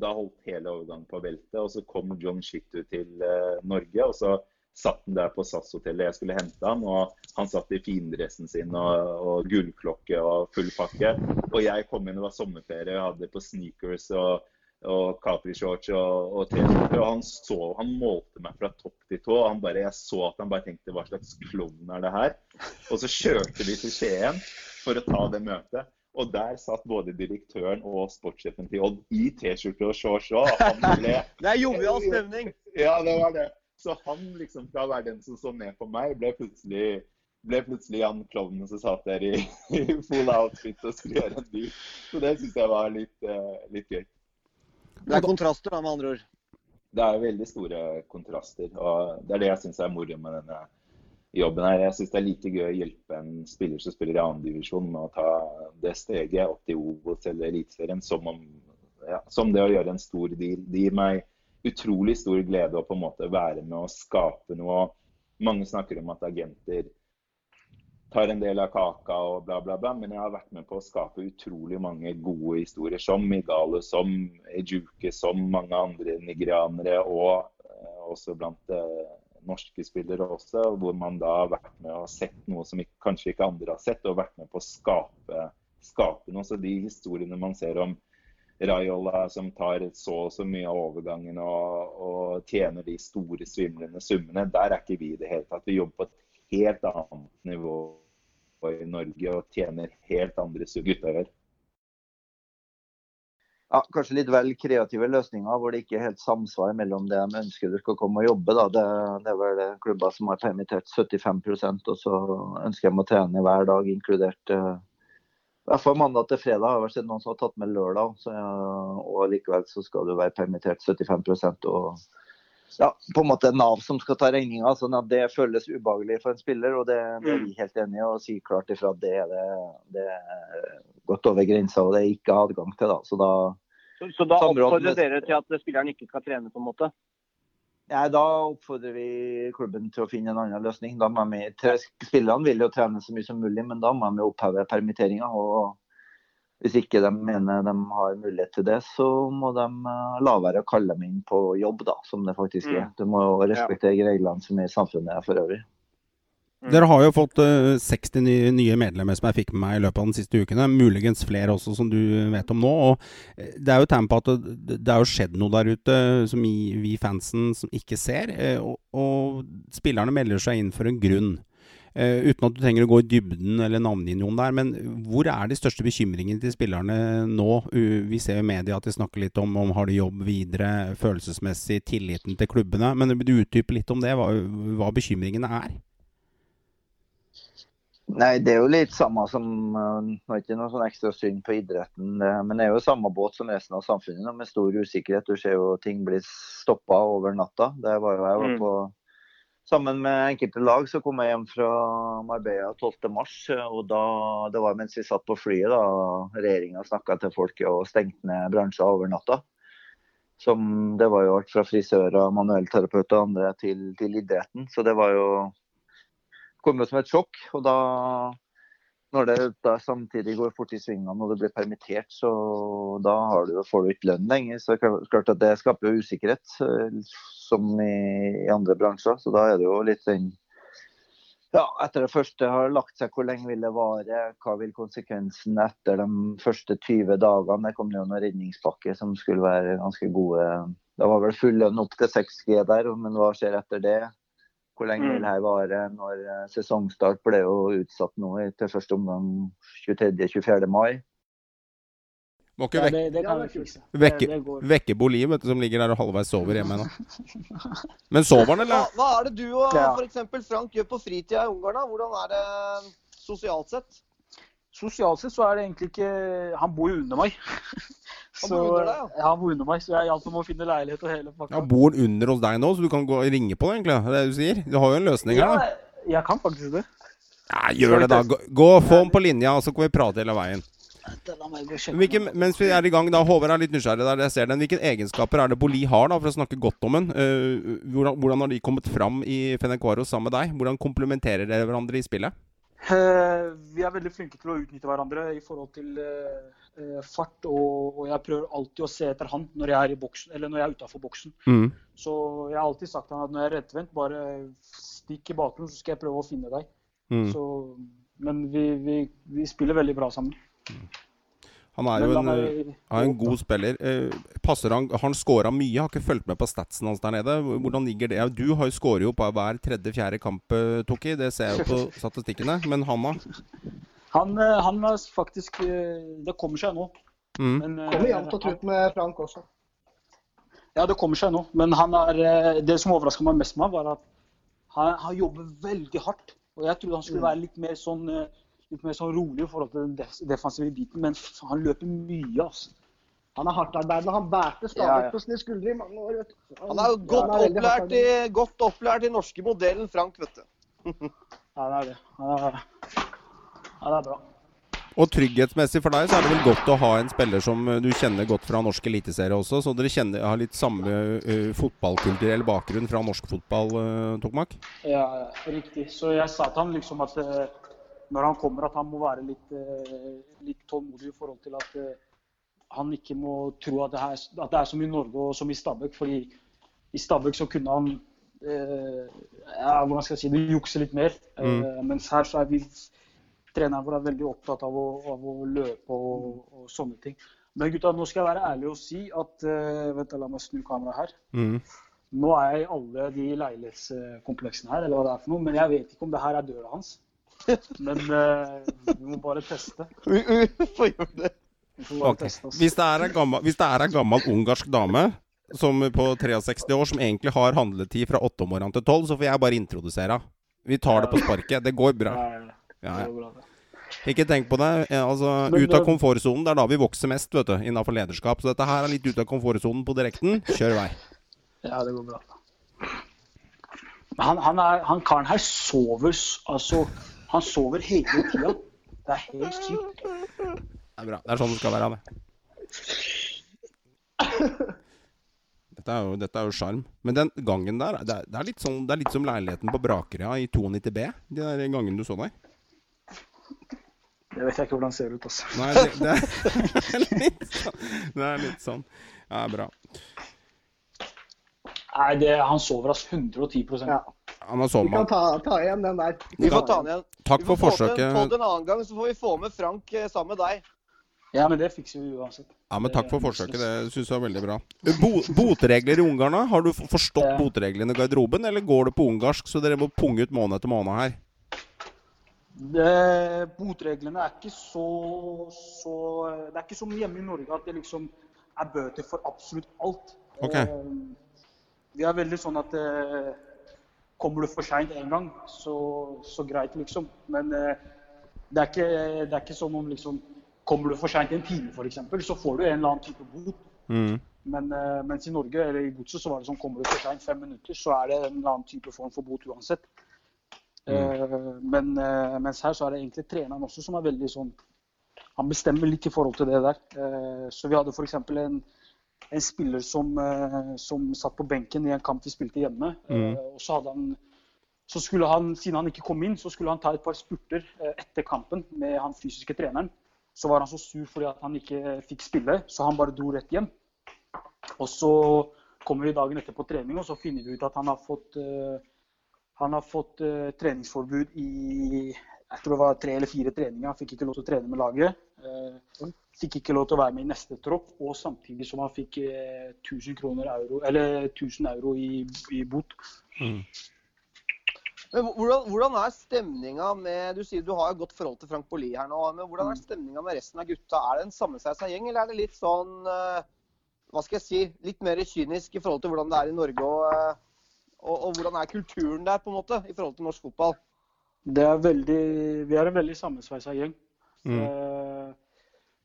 da holdt hele overgangen på beltet. Og så kom John Shittu til uh, Norge. og så satt han der på SAS-hotellet jeg skulle hente ham, og han satt i findressen sin og, og gullklokke og full pakke. Og jeg kom inn, det var sommerferie, og hadde på sneakers og, og Capri-shorts og, og T-skjorte. Og han så, han målte meg fra topp til tå. og han bare, Jeg så at han bare tenkte hva slags klovn er det her? Og så kjørte vi til Skien for å ta det møtet. Og der satt både direktøren og sportssjefen til Odd i T-skjorte og shorts. Og han [laughs] ble Det er jovial stemning! Ja, det var det. Så han liksom fra å være den som så ned på meg, ble plutselig, ble plutselig han klovnen som satt der i, i full outfit og skulle gjøre en deal. Så det syns jeg var litt, uh, litt, gøy. Det er kontraster, da, med andre ord? Det er veldig store kontraster. Og det er det jeg syns er moro med denne jobben her. Jeg syns det er like gøy å hjelpe en spiller som spiller i andredivisjon med å ta det steget opp til Obos eller Eliteserien som, ja, som det å gjøre en stor deal. Det gir meg utrolig stor glede å på en måte være med og skape noe. Mange snakker om at agenter tar en del av kaka og bla, bla, bla. Men jeg har vært med på å skape utrolig mange gode historier, som Migale, som Ejuke, som mange andre nigerianere, og eh, også blant eh, norske spillere også, hvor man da har vært med og sett noe som ikke, kanskje ikke andre har sett, og vært med på å skape, skape noe. Så de historiene man ser om Raiola som tar så og så mye av overgangen og, og tjener de store, svimlende summene. Der er ikke vi i det hele tatt. Vi jobber på et helt annet nivå i Norge og tjener helt andre summer. Gutta gjør. Ja, kanskje litt vel kreative løsninger hvor det ikke er helt samsvar mellom det de ønsker du skal komme og jobbe. Det, det er vel klubber som har permittert 75% og så ønsker de å trene hver dag, inkludert uh, hvert fall mandag til fredag har vært noen som har tatt med lørdag. Så, ja, og likevel så skal du være permittert 75% og ja, på en måte Nav som skal ta regninga. Sånn at det føles ubehagelig for en spiller. Og det, det er vi mm. helt enige i og sier klart ifra at det er, det, det er gått over grensa og det er ikke adgang til. da. Så da, så, så da oppfordrer dere til at spilleren ikke skal trene, på en måte? Ja, da oppfordrer vi klubben til å finne en annen løsning. Da må vi, spillerne vil jo trene så mye som mulig, men da må vi oppheve permitteringa. Hvis ikke de mener de har mulighet til det, så må de eh, la være å kalle dem inn på jobb, da, som det faktisk er. Mm. Du må respektere reglene som er i samfunnet for øvrig. Mm. Dere har jo fått uh, eh, 60 nye, nye, medlemmer som jeg fikk med meg i løpet av de siste ukene. Muligens flere også, som du vet om nå. og eh, Det er jo tegn på at det, det jo skjedd noe der ute som vi, fansen som ikke ser. Uh, og, og, spillerne melder seg inn for en grunn. Uh, uten at du trenger å gå i dybden eller navnginnjon der. Men hvor er de største bekymringene til spillerne nå? vi ser i media at de snakker litt om om har de jobb videre, følelsesmessig, tilliten til klubbene. Men vil du utdype litt om det, hva, hva bekymringene er? Nei, det er jo litt samme som uh, Nå er ikke noe sånn ekstra synd på idretten, men det er jo samme båt som resten av samfunnet med stor usikkerhet. Du ser jo ting blir stoppa over natta. Det var jo jeg var mm. på Sammen med enkelte lag så kom jeg hjem fra Marbella 12.3. og da, Det var mens vi satt på flyet da regjeringa snakka til folk og stengte ned bransjer over natta. Som, det var jo alt fra frisører, manuellterapeuter og andre til, til idretten. Så det var jo kom jo som et sjokk. Og da, når det da samtidig går fort i svingene og du blir permittert, så da du, får du ikke lønn lenger. Så klart at det skaper jo usikkerhet, eh, som i, i andre bransjer. Så da er det jo litt den ja, etter det første har lagt seg, hvor lenge vil det vare? Hva vil konsekvensen etter de første 20 dagene? Det kom jo noen redningspakker som skulle være ganske gode. Det var vel full lønn opp til 6G der, men hva skjer etter det? Hvor lenge vil her det vare? Når eh, sesongstart ble jo utsatt nå til første omgang 23.-24. mai. Må ikke vekke, ja, vekke, vekke Boli, vet du, som ligger der og halvveis sover hjemme nå. [laughs] Men sover han, eller? Hva, hva, er det du og f.eks. Frank gjør på fritida i Ungarn? da? Hvordan er det sosialt sett? Sosialt sett så er det egentlig ikke Han bor jo under meg. Han bor under deg, ja? Ja, han bor under meg, så jeg hjalp ham å finne leilighet og hele pakka. Ja, Bor han under hos deg nå, så du kan gå og ringe på det, egentlig? Det er det du sier? Du har jo en løsning her, da. Ja, jeg kan faktisk det. Ja, gjør det, da. Gå, og få ham på linja, og så kan vi prate hele veien. Hvilke, mens vi er i gang, da, Håvard er litt nysgjerrig der. jeg ser den. Hvilke egenskaper er det Boli har, da, for å snakke godt om den? Uh, hvordan, hvordan, har de kommet fram i Fenecuaro sammen med deg? Hvordan komplementerer dere hverandre i spillet? Uh, vi er veldig flinke til å utnytte hverandre i forhold til uh, eh, fart, og, jeg prøver alltid å se etter han når jeg er i boksen, eller når jeg er utafor boksen. Mm. Så jeg har alltid sagt til han at når jeg er rettvendt, bare stikk i bakgrunnen, så skal jeg prøve å finne deg. Mm. Så, men vi, vi, vi, spiller veldig bra sammen. Han er jo en, meg, er en, god spiller. Eh, passer han Han scora mye. Har ikke fulgt med på statsen hans der nede. Hvordan ligger det? Du har jo skåret jo på hver tredje-fjerde kamp, eh, Toki. Det ser jeg jo på [laughs] statistikkene. Men han, da? Han, eh, han er faktisk eh, Det kommer seg nå. Mm. Men, eh, kommer jevnt og trutt med Frank også. Ja, det kommer seg nå. Men er, det som overraska meg mest med var at han, han, jobber veldig hardt. Og jeg trodde han skulle mm. være litt mer sånn, litt mer sånn rolig i forhold til den defensive biten, men han løper mye. altså. Han er hardtarbeidende. Han bærte stadig ja, ja. på sine skuldre i mange år. Han, han er godt, ja, er opplært i, godt opplært i norske modellen Frank, vet du. [laughs] ja, det er det. Han er, ja, det er bra. Og trygghetsmessig for deg så er det vel godt å ha en spiller som eh, du kjenner godt fra norsk eliteserie også, så dere kjenner, har litt samme uh, fotballkulturell bakgrunn fra norsk fotball, uh, Tokmak? Ja, riktig. Så jeg sa til ham liksom at uh, når han kommer, at han må være litt, uh, litt tålmodig i forhold til at han ikke må tro at det, her, at det, er som i Norge og som i Stabæk. fordi i Stabæk så kunne han ja, hvordan skal jeg si det, jukse litt mer. Mm. mens her så er vi treneren vår er veldig opptatt av å, av å løpe og, og, sånne ting. Men gutta, nå skal jeg være ærlig og si at uh, Vent, la meg snu kameraet her. Mm. Nå er jeg i alle de leilighetskompleksene her, eller hva det er for noe, men jeg vet ikke om det her er døra hans. Men uh, vi må bare teste. [laughs] Vi får gjøre det. Vi får bare okay. teste gammel, hvis det er en gammel ungarsk dame som på 63 år som egentlig har handletid fra 8 om morgenen til 12, så får jeg bare introdusere henne. Vi tar det på sparket. Det går bra. Ja, ja. Ikke tenk på det. Altså, Men, ut av komfortsonen. Det er da vi vokser mest vet du, innenfor lederskap. Så dette her er litt ut av komfortsonen på direkten. Kjør vei. Ja, det går bra. Han, han, er, han karen her sover altså Han sover hele tida. Det er helt sykt. Det er bra. Det er sånn det skal være, det. Dette er jo, dette er jo sjarm. Men den gangen der, det er, det er, litt, sånn, det er litt som leiligheten på Brakerøya i 92 B. De der gangen du så der. Det vet jeg ikke hvordan det ser ut, altså. Nei, det, det, er litt sånn. Det er litt sånn. Ja, bra. Nei, det, han sover altså 110 ja. Sovet. Vi kan ta, ta, igjen den der. Vi får ta den igjen. Takk for forsøket. Få den en annen gang, så får vi få med Frank eh, sammen med deg. Ja, men det fikser vi uansett. Ja, men Takk for forsøket. Det syns jeg var veldig bra. Bo botregler i Ungarn, da? Har du forstått ja. botreglene i garderoben, eller går det på ungarsk, så dere må punge ut måned etter måned her? Det, botreglene er ikke så, så, Det er ikke som hjemme i Norge at det liksom er bøter for absolutt alt. Okay. Eh, vi er veldig sånn at eh, kommer du for seint én gang, så, så, greit, liksom. Men eh, det, er ikke, det er ikke som om liksom Kommer du for seint en time, f.eks., så får du en eller annen type bot. Mm. Men mens i Norge eller i godset så var det sånn kommer du for seint fem minutter, så er det en eller annen type form for bot uansett. Mm. Men eh, mens her så er det egentlig treneren også som er veldig sånn Han bestemmer litt i forhold til det der. Eh, så vi hadde f.eks. En, en spiller som, som satt på benken i en kamp vi spilte hjemme. Mm. Og så hadde han så skulle han, Siden han ikke kom inn, så skulle han ta et par spurter etter kampen med han fysiske treneren. Så var han så sur fordi at han ikke fikk spille, så han bare dro rett hjem. Og så kommer vi dagen etter på trening, og så finner vi ut at han har fått han har fått treningsforbud i jeg tror det var tre eller fire treninger. Han fikk ikke lov til å trene med laget. Uh, fikk ikke lov til å være med i neste tropp, og samtidig som han fikk 1000 kroner euro, eller 1000 euro i, i bot. Mm. Men hvordan, hvordan, er stemninga med Du sier du har et godt forhold til Frank Bolli her nå. men Hvordan er mm. stemninga med resten av gutta? Er det en sammensveisa gjeng, eller er det litt sånn Hva skal jeg si Litt mer kynisk i forhold til hvordan det er i Norge og og, og, hvordan er kulturen der på en måte, i forhold til norsk fotball? Det er veldig, vi er en veldig sammensveisa gjeng. Mm. Eh,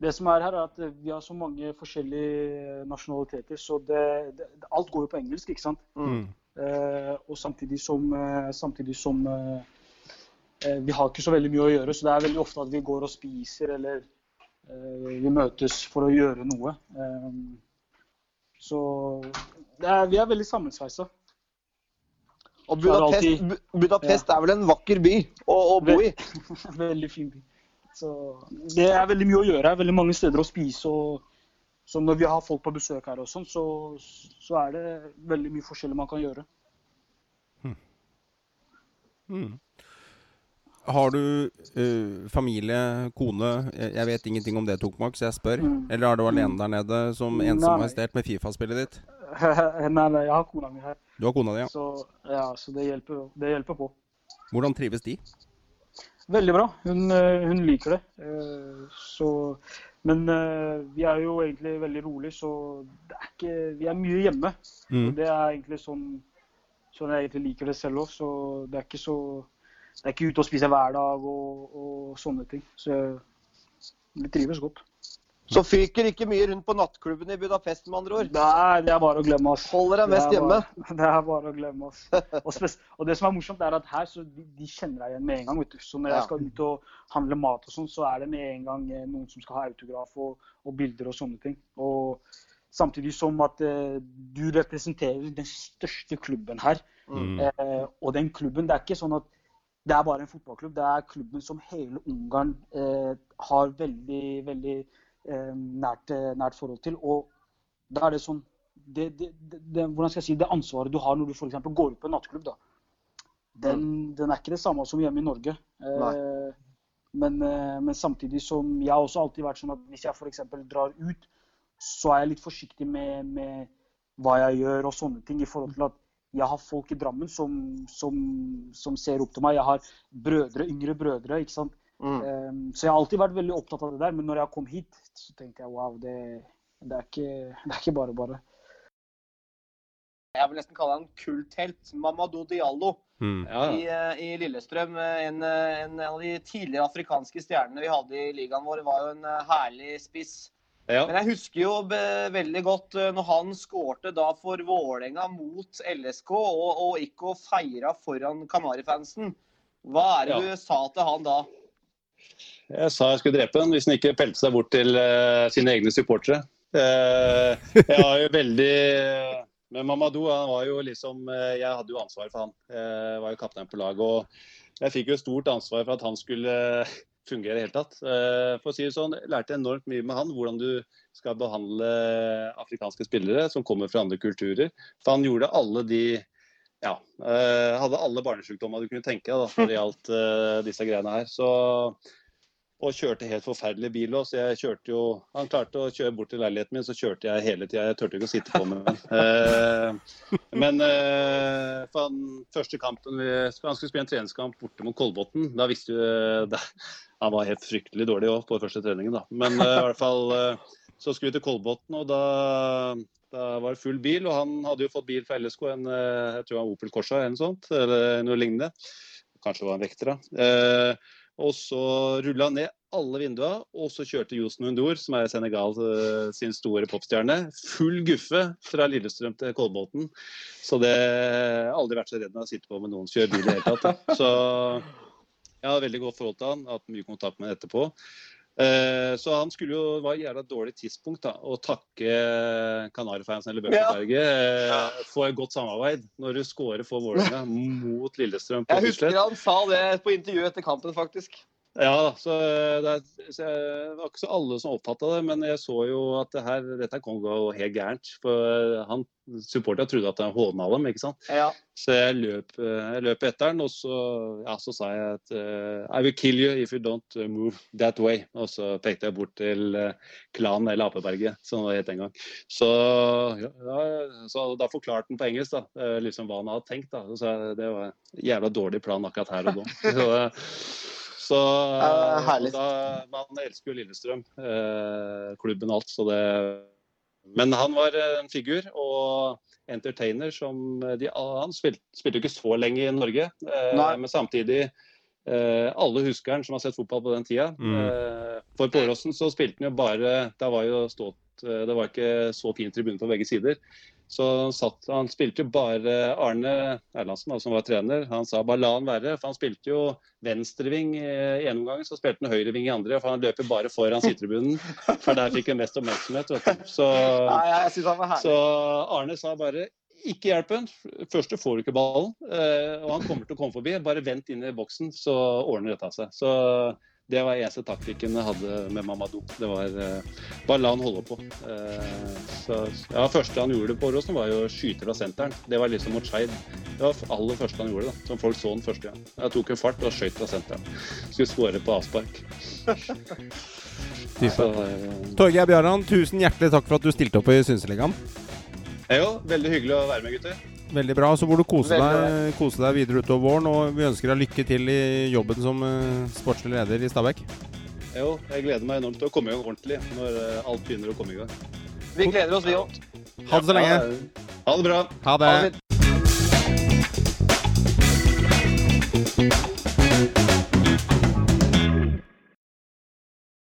det som er her, er at vi har så mange forskjellige nasjonaliteter, så det, det, alt går jo på engelsk, ikke sant. Mm. Eh, og samtidig som, eh, samtidig som eh, eh, Vi har ikke så veldig mye å gjøre, så det er veldig ofte at vi går og spiser eller vi møtes for å gjøre noe. så er, vi er veldig sammensveisa. Og Budapest, Budapest ja. er vel en vakker by å, å bo i? veldig fin by. Så det er veldig mye å gjøre. Veldig mange steder å spise. og så når vi har folk på besøk her, og sånn, så, så, er det veldig mye forskjellig man kan gjøre. Hmm. Hmm. Har du uh, familie, kone? Jeg vet ingenting om det, Tokmak, så jeg spør. Mm. Eller er du alene der nede som ensom majestert med Fifa-spillet ditt? [laughs] nei, nei, jeg har kona mi her. Du har kona di, ja. Så, ja, så det, hjelper, det hjelper på. Hvordan trives de? Veldig bra. Hun, eh, hun liker det. Eh, så, men eh, vi er jo egentlig veldig rolig, så det er ikke, vi er mye hjemme. Mm. Det er egentlig sånn, sånn jeg egentlig liker det selv òg. Så det er ikke så Det er ikke ute og spise hver dag og, og sånne ting. Så vi trives godt. Så fyker ikke mye rundt på nattklubben i Budapest, med andre ord? Nei, det er bare å glemme oss. Holder deg mest hjemme? [laughs] Det er bare å glemme oss. Og, og, det som er morsomt, er at her så de, de kjenner deg igjen med en gang. vet du. Så når jeg skal ut og handle mat og sånn, så er det med en gang eh, noen som skal ha autograf og, og bilder og sånne ting. Og samtidig som at eh, du representerer den største klubben her. Mm. Eh, og den klubben, det er ikke sånn at det er bare en fotballklubb. Det er klubben som hele Ungarn eh, har veldig, veldig nært, eh, nært, forhold til. Og da er det sånn det, det, det, hvordan skal jeg si, det ansvaret du har når du f.eks. går ut på en nattklubb, da, den, mm. den, er ikke det samme som hjemme i Norge. Eh, men, men, samtidig som jeg har også alltid vært sånn at hvis jeg f.eks. drar ut, så er jeg litt forsiktig med, med, hva jeg gjør og sånne ting. I forhold til at jeg har folk i Drammen som, som, som ser opp til meg. Jeg har brødre, yngre brødre. ikke sant? Mm. Um, så jeg har alltid vært veldig opptatt av det der. Men når jeg kom hit, så tenkte jeg wow, det, det, er, ikke, det er ikke bare bare. Jeg vil nesten kalle han kulthelt. Mamadou Diallo mm. ja, ja. I, eh, I, Lillestrøm. En, en, av de tidligere afrikanske stjernene vi hadde i ligaen vår, var jo en eh, herlig spiss. Ja. Men jeg husker jo veldig godt eh, når han skårte da for Vålerenga mot LSK og, og gikk og feira foran Kanarifansen. Hva er det du sa til han da? Jeg sa jeg skulle drepe han hvis han ikke pelte seg bort til uh, sine egne supportere. Uh, jeg har jo veldig men Mamadou han var jo liksom eh, Jeg hadde jo ansvaret for han. Jeg var jo kaptein på laget. Og jeg fikk jo stort ansvar for at han skulle fungere i det hele tatt. For å si det sånn, jeg lærte enormt mye med han. Hvordan du skal behandle afrikanske spillere som kommer fra andre kulturer. For han gjorde alle de ja, eh, hadde alle barnesykdommer du kunne tenke deg når det gjaldt disse greiene her. Så og kjørte helt forferdelig bil òg. Så jeg kjørte jo Han klarte å kjøre bort til leiligheten min, så kjørte jeg hele tida. Jeg turte ikke å sitte på med den. Eh, men eh, den første kampen vi, Han skulle spille en treningskamp borte mot Kolbotn. Da visste du Han var helt fryktelig dårlig òg på første treningen, da. Men eh, i hvert fall eh, så skulle vi til Kolbotn, og da, da var det full bil. Og han hadde jo fått bil fra LSK, en, eh, jeg tror var Opel Corsa eller noe sånt, eller noe lignende. Kanskje det var en vekter, da. Eh, og så rulla han ned alle vinduene, og så kjørte Yosen Undur, som er Senegal eh, sin store popstjerne, full guffe fra Lillestrøm til Kolbotn. Så det har aldri vært så redd når jeg sitter på med noen som kjører bil i det hele tatt. Så jeg har veldig godt forhold til han, hatt mye kontakt med han etterpå. Eh, så han skulle jo, det var et jævla dårlig tidspunkt da, å takke Kanarifansen eller Bøffelberget ja. Eh, for et godt samarbeid når du scorer for Vålerenga [laughs] mot Lillestrøm. på Jeg husker han sa det på intervjuet etter kampen, faktisk. Ja, så det, er, så det, var ikke så alle som oppfatta det, men jeg så jo at det her, dette kom gå helt gærent. For han supporteren trodde at han håna dem, ikke sant. Ja. Så jeg løp, jeg løp etter han, og så, ja, så sa jeg at uh, I will kill you if you don't move that way. Og så pekte jeg bort til uh, Klan eller Apeberget, som det het en gang. Så, ja, så, da forklarte han på engelsk da, liksom hva han hadde tenkt. da. Så det var en jævla dårlig plan akkurat her og da. [laughs] Så uh, da, Man elsker jo Lillestrøm, uh, klubben og alt. Så det Men han var en figur og entertainer som de, Han spilte, spilte jo ikke så lenge i Norge, uh, men samtidig eh, alle husker han som har sett fotball på den tida. Mm. Eh, for Påråsen så spilte han jo bare Da var jo stått eh, Det var ikke så fin tribune på begge sider. Så han, satt, han spilte jo bare Arne Erlandsen, som var trener. Han sa bare la han være. For han spilte jo venstreving i ene omgang, så spilte han høyreving i andre. For han løper bare foran sidetribunen, [laughs] for der fikk han mest oppmerksomhet. Så, så Arne sa bare ikke hjelp ham. Første får du ikke ballen, eh, og han kommer til å komme forbi. Bare vent inn i boksen, så ordner dette seg. Så det var eneste taktikken jeg hadde med Mamadou. Det var uh, bare la han holde på. Uh, så, ja, første han gjorde på Åråsen, var jo å skyte fra senteren. Det var liksom mot Skeid. Det var aller første han gjorde, da, som folk så den første gang. Jeg tok en fart og skøyt fra senteren. Skulle skåre på avspark. uh, Torgeir Bjarland, tusen hjertelig takk for at du stilte opp i Synseligaen. Jo, veldig hyggelig å være med, gutter. Veldig bra. Så får du kose deg, kose deg, videre utover våren. Og vi ønsker deg lykke til i jobben som uh, sportslig leder i Stabæk. Jo, jeg gleder meg enormt til å komme i gang ordentlig når uh, alt begynner å komme i gang. Vi gleder oss, vi òg. Ha det så lenge. Ha det bra. Ha det. Ha det.